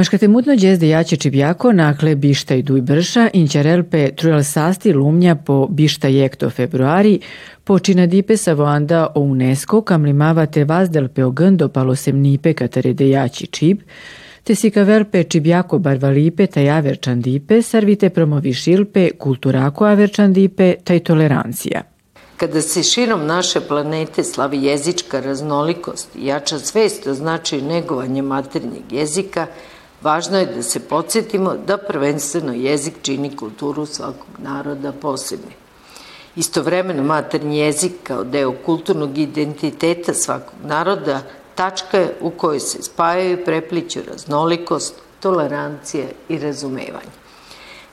Maškate mutno džezde jače čibjako nakle bišta i duj brša, inčarelpe trujal sasti lumnja po bišta jekto februari, dipe sa voanda o UNESCO kam limavate vazdelpe o gndo palo semnipe katare de jači čib, te si kavelpe čibjako barvalipe taj averčan dipe, sarvite promovi šilpe, kulturako averčan dipe, taj tolerancija. Kada se širom naše planete slavi jezička raznolikost i jača svest o značaju negovanja maternjeg jezika, važno je da se podsjetimo da prvenstveno jezik čini kulturu svakog naroda posebnim. Istovremeno maternji jezik kao deo kulturnog identiteta svakog naroda tačka je u kojoj se spajaju i prepliću raznolikost, tolerancija i razumevanje.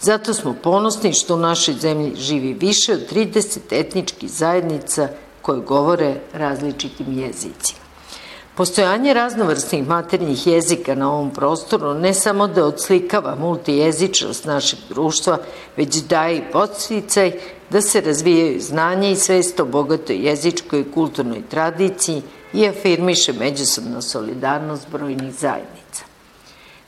Zato smo ponosni što u našoj zemlji živi više od 30 etničkih zajednica koje govore različitim jezicima. Postojanje raznovrsnih maternjih jezika na ovom prostoru ne samo da odslikava multijezičnost našeg društva, već daje i podsticaj da se razvijaju znanje i svest o bogatoj jezičkoj i kulturnoj tradiciji i afirmiše međusobna solidarnost brojnih zajednica.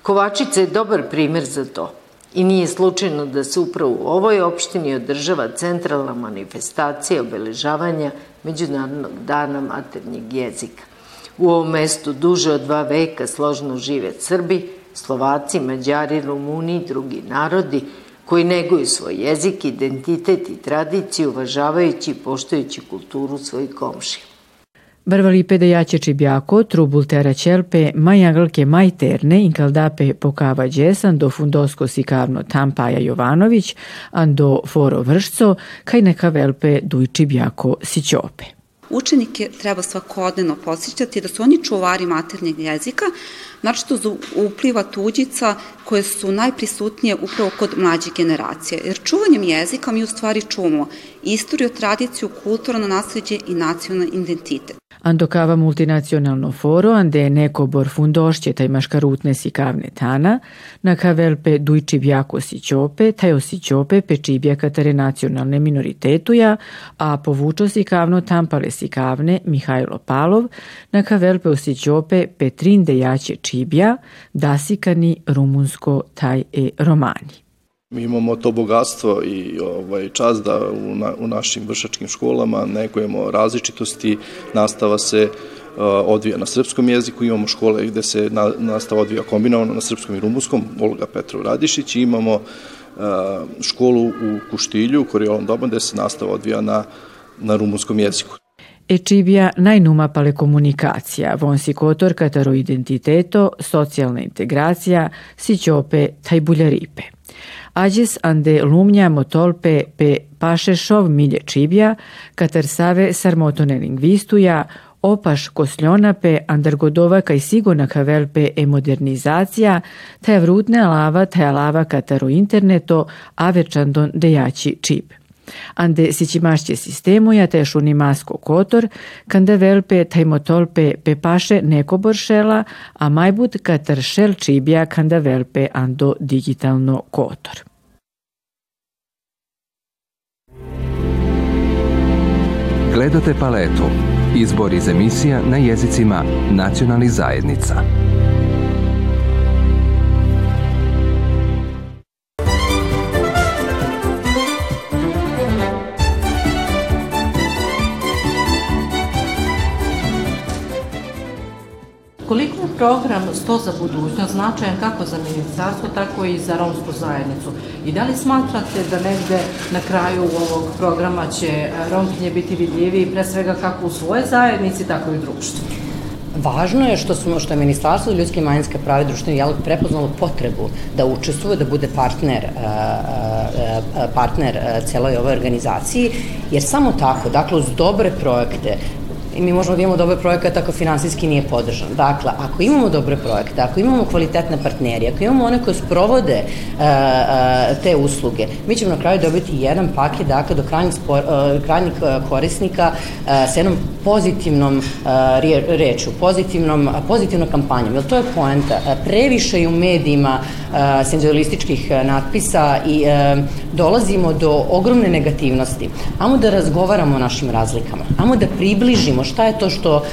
Kovačica je dobar primer za to i nije slučajno da se upravo u ovoj opštini održava centralna manifestacija obeležavanja Međunarodnog dana maternjeg jezika. U ovom mestu duže od dva veka složno žive Srbi, Slovaci, Mađari, Rumuni i drugi narodi koji neguju svoj jezik, identitet i tradiciju, uvažavajući i poštujući kulturu svojih komšija. Barvalipe da jače čibjako, trubultera ćelpe, majagalke majterne, inkaldape pokava džesan do fundosko sikavno tampaja Jovanović, ando foro vršco, kaj neka velpe duj čibjako sićope. Učenike treba svakodnevno posjećati da su oni čuvari maternjeg jezika, naročito za upliva tuđica koje su najprisutnije upravo kod mlađe generacije. Jer čuvanjem jezika mi u stvari čuvamo istoriju, tradiciju, kulturno nasledđe i nacionalni identitet. Andokava multinacionalno foro, ande neko bor fundošće taj maškarutne si kavne tana, na kavelpe dujči bjako si ćope, taj osi ćope pečibja katare nacionalne minoritetuja, a povučo si kavno tampale si kavne Mihajlo Palov, na kavelpe osi ćope Petrin dejaće čibja, dasikani rumunsko taj e romani. Mi imamo to bogatstvo i ovaj, čas da u, na, u našim vršačkim školama negujemo različitosti, nastava se uh, odvija na srpskom jeziku, imamo škole gde se na, nastava odvija kombinovano na srpskom i rumunskom, Olga Petrov Radišić, imamo uh, školu u Kuštilju, u Koriolom dobu, gde se nastava odvija na, na rumunskom jeziku. Ečibija najnuma pale komunikacija, vonsi kotor kataro identiteto, socijalna integracija, sićope, taj buljaripe – Ađes ande lumnja motolpe pe pašešov milje čibja, katar save sarmotone lingvistuja, opaš kosljonape, andargodova kaj sigona kavelpe e modernizacija, taj vrutne alava, taj alava kataru interneto, averčandon dejači ande sićimašće sistemuja te masko kotor, kanda velpe tajmotolpe pepaše neko boršela, a majbut katar šel čibja kanda velpe ando digitalno kotor. Gledate paletu. Izbor iz emisija na jezicima nacionalnih zajednica. Program Sto za budućnost značajan kako za ministarstvo, tako i za romsku zajednicu? I da li smatrate da negde na kraju ovog programa će romkinje biti vidljivi pre svega kako u svoje zajednici, tako i u društvu? Važno je što smo što je Ministarstvo ljudske i manjinske prave društveni dijalog prepoznalo potrebu da učestvuje, da bude partner partner celoj ovoj organizaciji, jer samo tako, dakle uz dobre projekte, i mi možemo da imamo dobar projekat ako finansijski nije podržan. Dakle, ako imamo dobre projekte, ako imamo kvalitetne partnerije, ako imamo one koje sprovode uh, uh, te usluge, mi ćemo na kraju dobiti jedan paket, dakle, do krajnjih, spor, uh, krajnjih korisnika uh, s jednom pozitivnom uh, reču, pozitivnom, pozitivnom kampanjom, jer to je poenta. Previše i u medijima uh, senzualističkih natpisa i dolazimo do ogromne negativnosti. Amo da razgovaramo o našim razlikama, amo da približimo šta je to što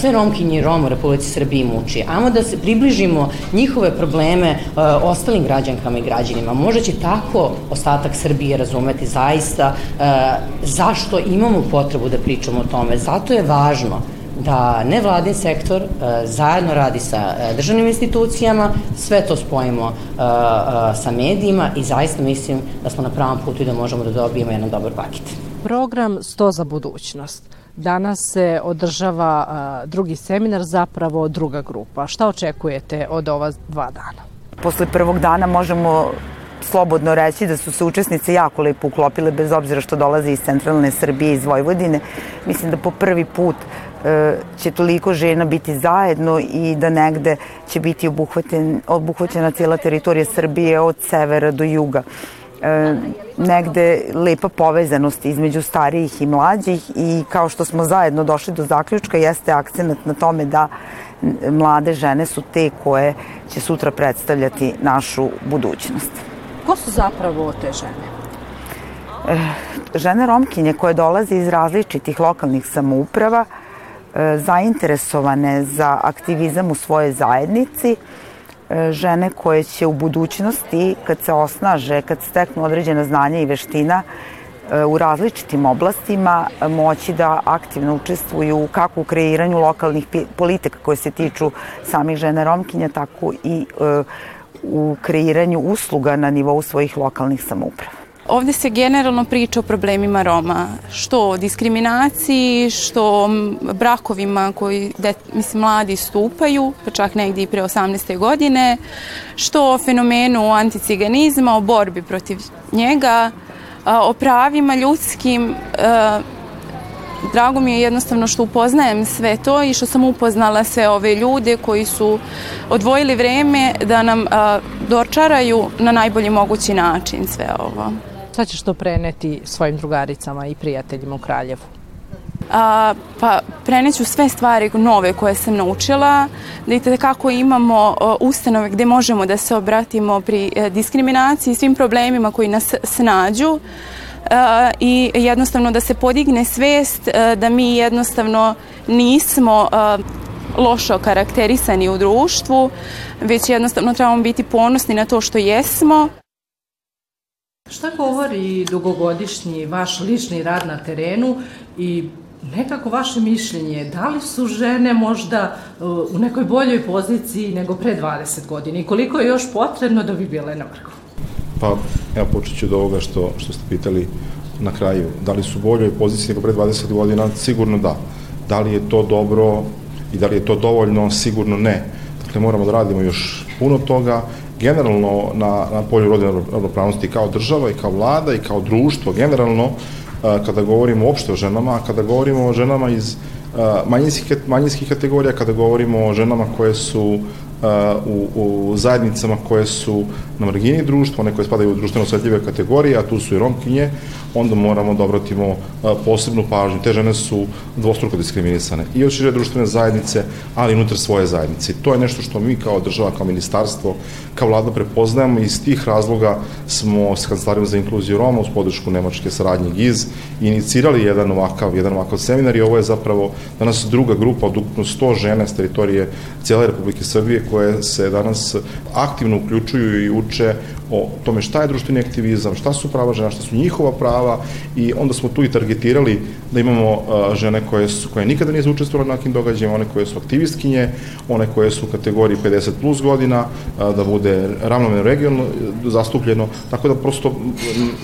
sve Romkinje i Rom u Republici Srbiji muči, amo da se približimo njihove probleme ostalim građankama i građanima. Možda će tako ostatak Srbije razumeti zaista zašto imamo potrebu da pričamo o tome. Zato je važno da nevladin sektor e, zajedno radi sa e, državnim institucijama, sve to spojimo e, sa medijima i zaista mislim da smo na pravom putu i da možemo da dobijemo jedan dobar paket. Program 100 za budućnost. Danas se održava drugi seminar, zapravo druga grupa. Šta očekujete od ova dva dana? Posle prvog dana možemo slobodno reći da su se učesnice jako lepo uklopile bez obzira što dolaze iz centralne Srbije, iz Vojvodine. Mislim da po prvi put e, će toliko žena biti zajedno i da negde će biti obuhvaten, obuhvaćena cijela teritorija Srbije od severa do juga. E, negde lepa povezanost između starijih i mlađih i kao što smo zajedno došli do zaključka jeste akcenat na tome da mlade žene su te koje će sutra predstavljati našu budućnost. Ko su zapravo te žene? Eh, žene Romkinje koje dolaze iz različitih lokalnih samouprava, zainteresovane za aktivizam u svojoj zajednici, eh, žene koje će u budućnosti, kad se osnaže, kad steknu određena znanja i veština, u različitim oblastima moći da aktivno učestvuju kako u kreiranju lokalnih politika koje se tiču samih žena Romkinja, tako i u kreiranju usluga na nivou svojih lokalnih samouprava. Ovde se generalno priča o problemima Roma, što o diskriminaciji, što o brakovima koji de, mislim, mladi stupaju, pa čak negdje i pre 18. godine, što o fenomenu anticiganizma, o borbi protiv njega, o pravima ljudskim, drago mi je jednostavno što upoznajem sve to i što sam upoznala sve ove ljude koji su odvojili vreme da nam dočaraju na najbolji mogući način sve ovo. Šta ćeš to preneti svojim drugaricama i prijateljima u Kraljevu? A, pa preneću sve stvari nove koje sam naučila, da i kako imamo ustanove gde možemo da se obratimo pri e, diskriminaciji i svim problemima koji nas snađu i jednostavno da se podigne svest da mi jednostavno nismo lošo karakterisani u društvu, već jednostavno trebamo biti ponosni na to što jesmo. Šta govori dugogodišnji vaš lični rad na terenu i nekako vaše mišljenje, da li su žene možda u nekoj boljoj poziciji nego pre 20 godina i koliko je još potrebno da bi bile na vrhu? Pa, evo počet ću od ovoga što, što ste pitali na kraju. Da li su boljoj poziciji nego pre 20 godina? Sigurno da. Da li je to dobro i da li je to dovoljno? Sigurno ne. Dakle, moramo da radimo još puno toga. Generalno na, na polju rodine ravnopravnosti kao država i kao vlada i kao društvo, generalno, kada govorimo uopšte o ženama, kada govorimo o ženama iz manjinskih, manjinskih kategorija, kada govorimo o ženama koje su u, u zajednicama koje su na margini društva, one koje spadaju u društveno osjetljive kategorije, a tu su i romkinje, onda moramo da obratimo posebnu pažnju. Te žene su dvostruko diskriminisane i od šire društvene zajednice, ali i unutar svoje zajednice. To je nešto što mi kao država, kao ministarstvo, kao vlada prepoznajemo i iz tih razloga smo s Kancelarijom za inkluziju Roma uz podršku Nemačke saradnje GIZ inicirali jedan ovakav, jedan ovakav seminar i ovo je zapravo danas druga grupa od ukupno 100 žene s teritorije cijele Republike Srbije koje se danas aktivno uključuju i uče o tome šta je društveni aktivizam, šta su prava žena, šta su njihova prava i onda smo tu i targetirali da imamo uh, žene koje, su, koje nikada nisu učestvovali na nekim događajima, one koje su aktivistkinje, one koje su u kategoriji 50 plus godina, uh, da bude ravnomerno regionalno zastupljeno, tako da prosto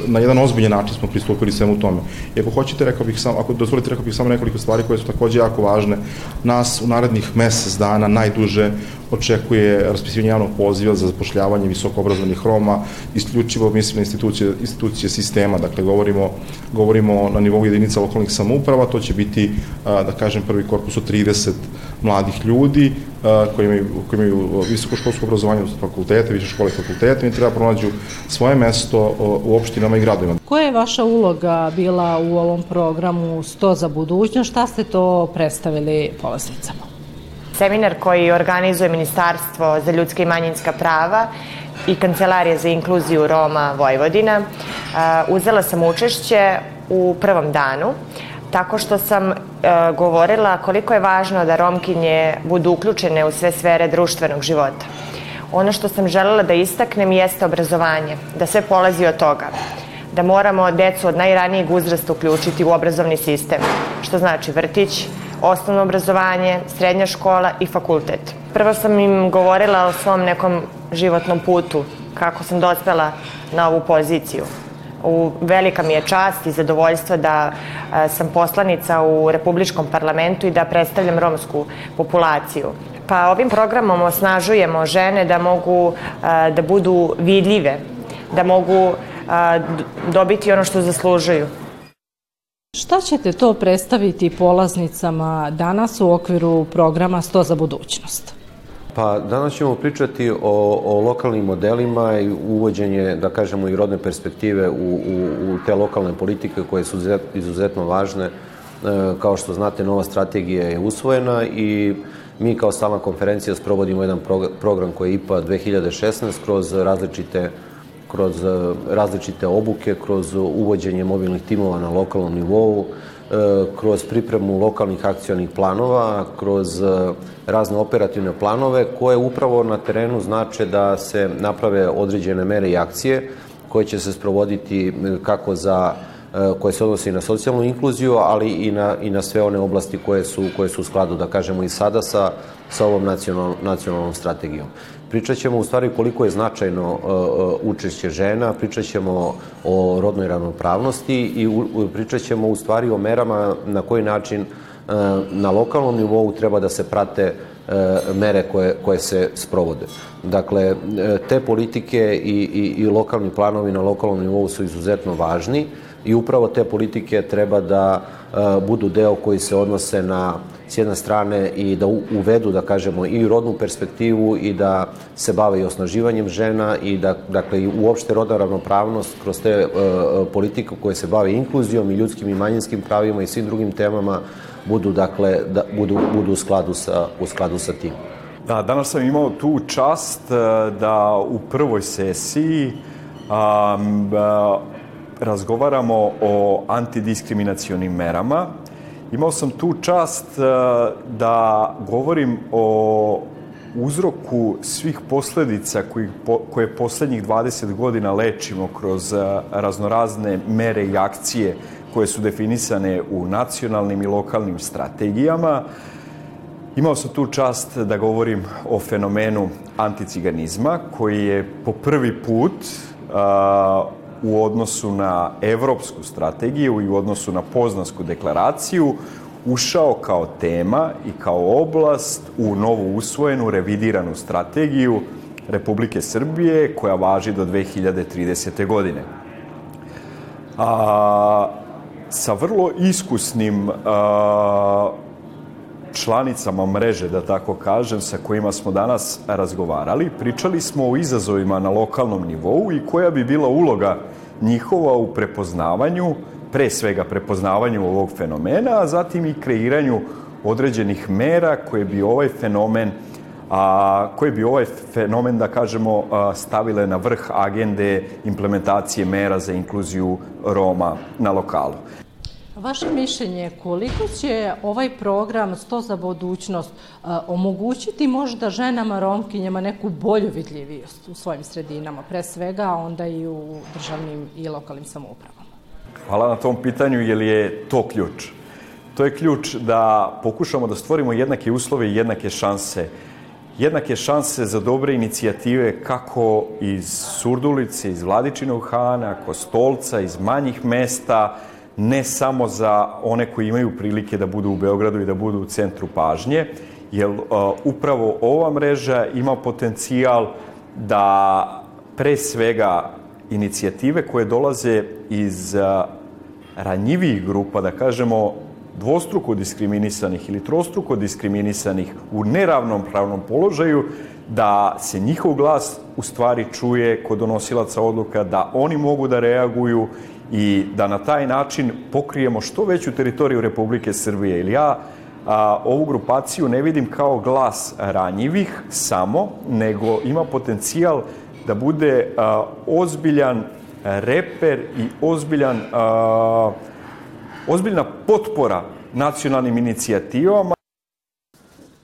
na jedan ozbiljen način smo pristupili svemu tome. I ako hoćete, rekao bih samo, ako dozvolite, rekao bih samo nekoliko stvari koje su takođe jako važne. Nas u narednih mesec dana najduže očekuje raspisivanje javnog poziva za zapošljavanje visokoobrazovanih Roma, isključivo mislim na institucije, institucije sistema, dakle govorimo, govorimo na nivou jedinica lokalnih samouprava, to će biti, da kažem, prvi korpus od 30 mladih ljudi koji imaju, koji imaju visokoškolsko obrazovanje, fakultete, više škole fakultete i treba pronađu svoje mesto u opštinama i gradovima. Koja je vaša uloga bila u ovom programu 100 za budućnost? Šta ste to predstavili polaznicama? Seminar koji organizuje Ministarstvo za ljudska i manjinska prava i Kancelarija za inkluziju Roma Vojvodina. Uzela sam učešće u prvom danu tako što sam e, govorila koliko je važno da Romkinje budu uključene u sve sfere društvenog života. Ono što sam želela da istaknem jeste obrazovanje, da sve polazi od toga da moramo decu od najranijeg uzrasta uključiti u obrazovni sistem, što znači vrtić, osnovno obrazovanje, srednja škola i fakultet. Prvo sam im govorila o svom nekom životnom putu, kako sam dospela na ovu poziciju. U, velika mi je čast i zadovoljstvo da a, sam poslanica u Republičkom parlamentu i da predstavljam romsku populaciju. Pa ovim programom osnažujemo žene da mogu a, da budu vidljive, da mogu a, dobiti ono što zaslužuju. Šta ćete to predstaviti polaznicama danas u okviru programa 100 za budućnost? Pa danas ćemo pričati o, o lokalnim modelima i uvođenje, da kažemo, i rodne perspektive u, u, u te lokalne politike koje su izuzetno važne. E, kao što znate, nova strategija je usvojena i mi kao stalna konferencija sprovodimo jedan program koji je IPA 2016 kroz različite kroz e, različite obuke, kroz uvođenje mobilnih timova na lokalnom nivou, e, kroz pripremu lokalnih akcionih planova, kroz e, razne operativne planove koje upravo na terenu znače da se naprave određene mere i akcije koje će se sprovoditi kako za koje se odnosi na socijalnu inkluziju, ali i na, i na sve one oblasti koje su, koje su u skladu, da kažemo, i sada sa, sa ovom nacional, nacionalnom strategijom. Pričat ćemo u stvari koliko je značajno uh, učešće žena, pričat ćemo o rodnoj ravnopravnosti i u, pričat ćemo u stvari o merama na koji način na lokalnom nivou treba da se prate mere koje, koje se sprovode. Dakle, te politike i, i, i lokalni planovi na lokalnom nivou su izuzetno važni i upravo te politike treba da budu deo koji se odnose na s jedne strane i da uvedu, da kažemo, i rodnu perspektivu i da se bave i osnaživanjem žena i da, dakle, i uopšte rodna ravnopravnost kroz te uh, politike koje se bave inkluzijom i ljudskim i manjinskim pravima i svim drugim temama budu, dakle, da, budu, budu u, skladu sa, u skladu sa tim. Da, danas sam imao tu čast da u prvoj sesiji um, razgovaramo o antidiskriminacionim merama Imao sam tu čast e, da govorim o uzroku svih posledica koji, koje poslednjih 20 godina lečimo kroz e, raznorazne mere i akcije koje su definisane u nacionalnim i lokalnim strategijama. Imao sam tu čast da govorim o fenomenu anticiganizma koji je po prvi put u odnosu na evropsku strategiju i u odnosu na poznansku deklaraciju ušao kao tema i kao oblast u novu usvojenu revidiranu strategiju Republike Srbije koja važi do 2030. godine. A, sa vrlo iskusnim a, članicama mreže, da tako kažem, sa kojima smo danas razgovarali, pričali smo o izazovima na lokalnom nivou i koja bi bila uloga njihova u prepoznavanju, pre svega prepoznavanju ovog fenomena, a zatim i kreiranju određenih mera koje bi ovaj fenomen a, koje bi ovaj fenomen, da kažemo, stavile na vrh agende implementacije mera za inkluziju Roma na lokalu. Vaše mišljenje koliko će ovaj program 100 za budućnost omogućiti možda ženama romkinjama neku bolju vidljivost u svojim sredinama, pre svega, a onda i u državnim i lokalnim samoupravama? Hvala na tom pitanju, jer je to ključ. To je ključ da pokušamo da stvorimo jednake uslove i jednake šanse. Jednake šanse za dobre inicijative kako iz Surdulice, iz Vladičinog Hana, Kostolca, iz manjih mesta, ne samo za one koji imaju prilike da budu u Beogradu i da budu u centru pažnje, jer uh, upravo ova mreža ima potencijal da pre svega inicijative koje dolaze iz uh, grupa, da kažemo dvostruko diskriminisanih ili trostruko diskriminisanih u neravnom pravnom položaju, da se njihov glas u stvari čuje kod donosilaca odluka, da oni mogu da reaguju i da na taj način pokrijemo što veću teritoriju Republike Srbije. Ili ja a, ovu grupaciju ne vidim kao glas ranjivih samo, nego ima potencijal da bude a, ozbiljan reper i ozbiljan, a, ozbiljna potpora nacionalnim inicijativama.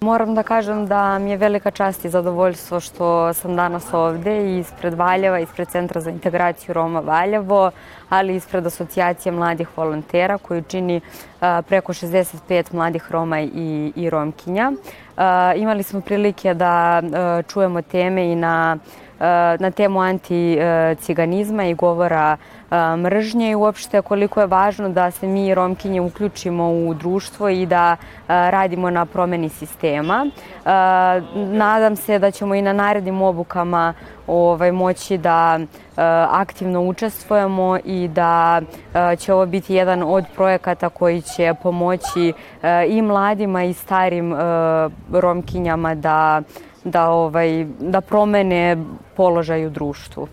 Moram da kažem da mi je velika čast i zadovoljstvo što sam danas ovde ispred Valjeva, ispred Centra za integraciju Roma Valjevo, ali ispred asocijacije mladih volontera koju čini preko 65 mladih Roma i, i Romkinja. Imali smo prilike da čujemo teme i na na temu anticiganizma i govora mržnje i uopšte koliko je važno da se mi Romkinje uključimo u društvo i da radimo na promeni sistema. Nadam se da ćemo i na narednim obukama ovaj, moći da aktivno učestvujemo i da će ovo biti jedan od projekata koji će pomoći i mladima i starim romkinjama da da, ovaj, da promene položaj u društvu.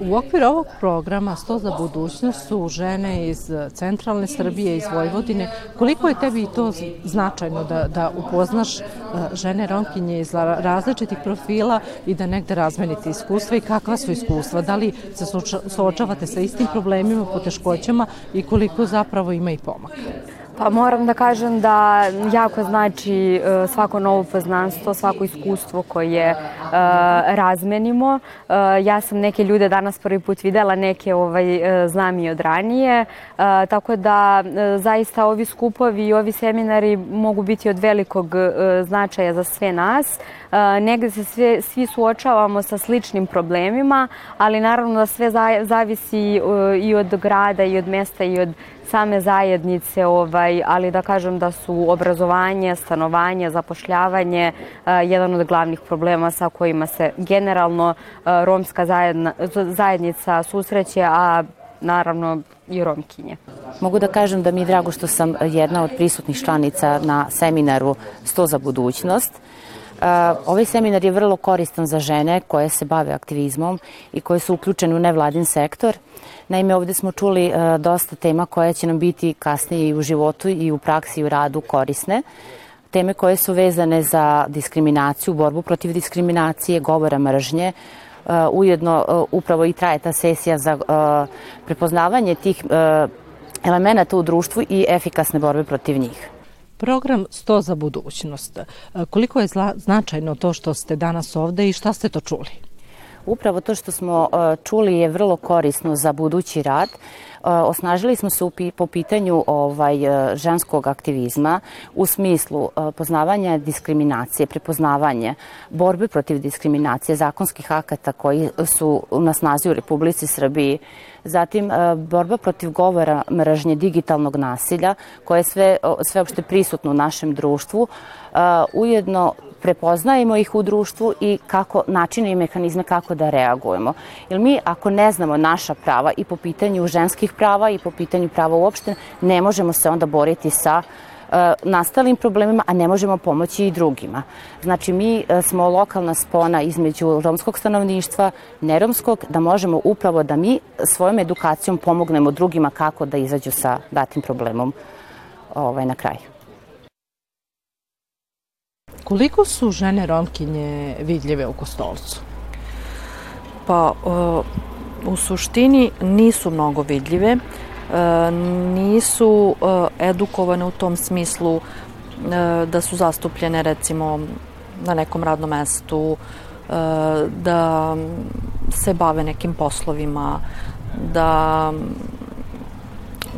U okviru ovog programa 100 za budućnost su žene iz centralne Srbije, iz Vojvodine. Koliko je tebi to značajno da, da upoznaš e, žene romkinje iz različitih profila i da negde razmenite iskustva i kakva su iskustva? Da li se suočavate sa istim problemima, poteškoćama i koliko zapravo ima i pomaka? Pa moram da kažem da jako znači e, svako novo poznanstvo, svako iskustvo koje uh, razmenimo. Uh, ja sam neke ljude danas prvi put videla, neke ovaj, znam i od ranije, tako da zaista ovi skupovi i ovi seminari mogu biti od velikog značaja za sve nas. Negde se sve, svi suočavamo sa sličnim problemima, ali naravno da sve zavisi i od grada i od mesta i od same zajednice, ovaj, ali da kažem da su obrazovanje, stanovanje, zapošljavanje jedan od glavnih problema sa kojima se generalno romska zajednica susreće, a naravno i romkinje. Mogu da kažem da mi je drago što sam jedna od prisutnih članica na seminaru 100 za budućnost. Uh, ovaj seminar je vrlo koristan za žene koje se bave aktivizmom i koje su uključene u nevladin sektor. Naime, ovde smo čuli uh, dosta tema koje će nam biti kasnije i u životu i u praksi i u radu korisne. Teme koje su vezane za diskriminaciju, borbu protiv diskriminacije, govora mržnje, uh, ujedno upravo i traje ta sesija za prepoznavanje tih elemenata u društvu i efikasne borbe protiv njih. Program 100 za budućnost. Koliko je značajno to što ste danas ovde i šta ste to čuli? Upravo to što smo čuli je vrlo korisno za budući rad. Osnažili smo se po pitanju ovaj, ženskog aktivizma u smislu poznavanja diskriminacije, prepoznavanja, borbe protiv diskriminacije, zakonskih akata koji su na snazi u Republici Srbiji, zatim borba protiv govora mržnje digitalnog nasilja koje je sve, sveopšte prisutno u našem društvu, ujedno prepoznajemo ih u društvu i kako načine i mehanizme kako da reagujemo. Jer mi ako ne znamo naša prava i po pitanju ženskih prava i po pitanju prava uopšte, ne možemo se onda boriti sa e, nastalim problemima, a ne možemo pomoći i drugima. Znači, mi e, smo lokalna spona između romskog stanovništva, neromskog, da možemo upravo da mi svojom edukacijom pomognemo drugima kako da izađu sa datim problemom ovaj, na kraju. Koliko su žene romkinje vidljive u Kostolcu? Pa, u suštini nisu mnogo vidljive, e, nisu e, edukovane u tom smislu e, da su zastupljene recimo na nekom radnom mestu, da se bave nekim poslovima, da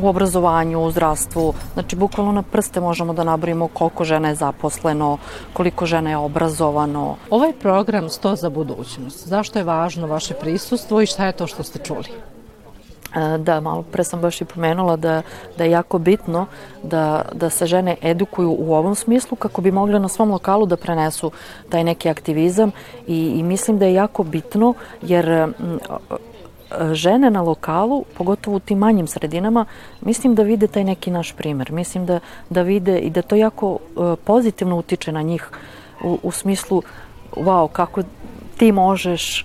u obrazovanju, u zdravstvu. Znači, bukvalno na prste možemo da nabrojimo koliko žena je zaposleno, koliko žena je obrazovano. Ovaj program 100 za budućnost, zašto je važno vaše prisustvo i šta je to što ste čuli? E, da, malo pre sam baš i pomenula da, da je jako bitno da, da se žene edukuju u ovom smislu kako bi mogle na svom lokalu da prenesu taj neki aktivizam i, i mislim da je jako bitno jer žene na lokalu, pogotovo u tim manjim sredinama, mislim da vide taj neki naš primer. Mislim da, da vide i da to jako uh, pozitivno utiče na njih u, u smislu wow, kako ti možeš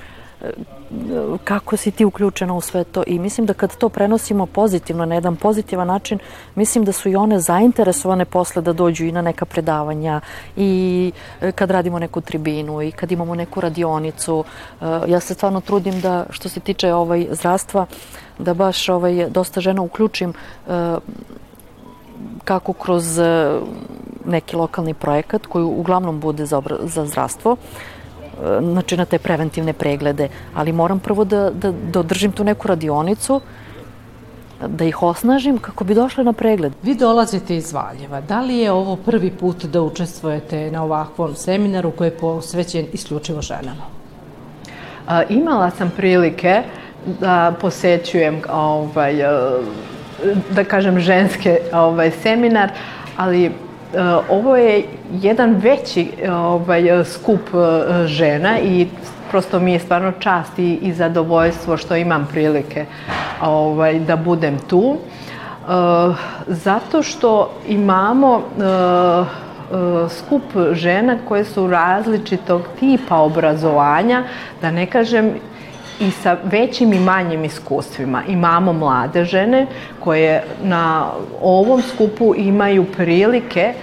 kako si ti uključena u sve to i mislim da kad to prenosimo pozitivno na jedan pozitivan način, mislim da su i one zainteresovane posle da dođu i na neka predavanja i e, kad radimo neku tribinu i kad imamo neku radionicu. E, ja se stvarno trudim da što se tiče ovaj zdravstva da baš ovaj dosta žena uključim e, kako kroz neki lokalni projekat koji uglavnom bude za, za zdravstvo znači na te preventivne preglede, ali moram prvo da, da, da održim tu neku radionicu, da ih osnažim kako bi došle na pregled. Vi dolazite iz Valjeva. Da li je ovo prvi put da učestvujete na ovakvom seminaru koji je posvećen isključivo ženama? A, imala sam prilike da posećujem ovaj, da kažem ženske ovaj, seminar, ali E, ovo je jedan veći ovaj, skup e, žena i prosto mi je stvarno čast i, i zadovoljstvo što imam prilike ovaj, da budem tu. Zato što imamo skup žena koje su različitog tipa obrazovanja, da ne kažem i sa većim i manjim iskustvima. Imamo mlade žene koje na ovom skupu imaju prilike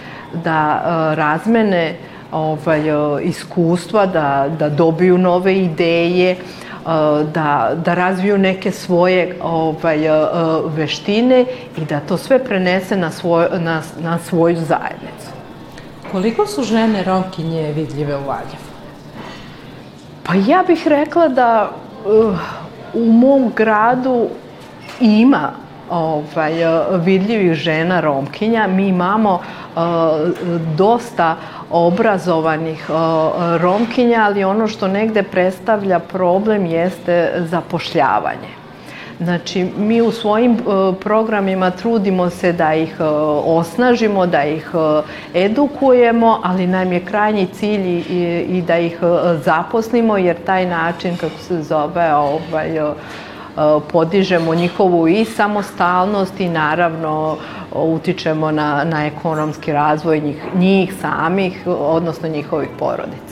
da uh, razmene ovaj, uh, iskustva, da, da dobiju nove ideje, uh, da, da razviju neke svoje ovaj, veštine i da to sve prenese na, svoj, na, na svoju zajednicu. Koliko su žene romkinje vidljive u Valjevu? Pa ja bih rekla da u mom gradu ima ovaj, vidljivih žena romkinja. Mi imamo uh, dosta obrazovanih uh, romkinja, ali ono što negde predstavlja problem jeste zapošljavanje. Znači, mi u svojim uh, programima trudimo se da ih uh, osnažimo, da ih uh, edukujemo, ali nam je krajnji cilj i, i da ih zaposlimo, jer taj način, kako se zove, ovaj, podižemo njihovu i samostalnost i naravno utičemo na, na ekonomski razvoj njih, njih samih, odnosno njihovih porodica.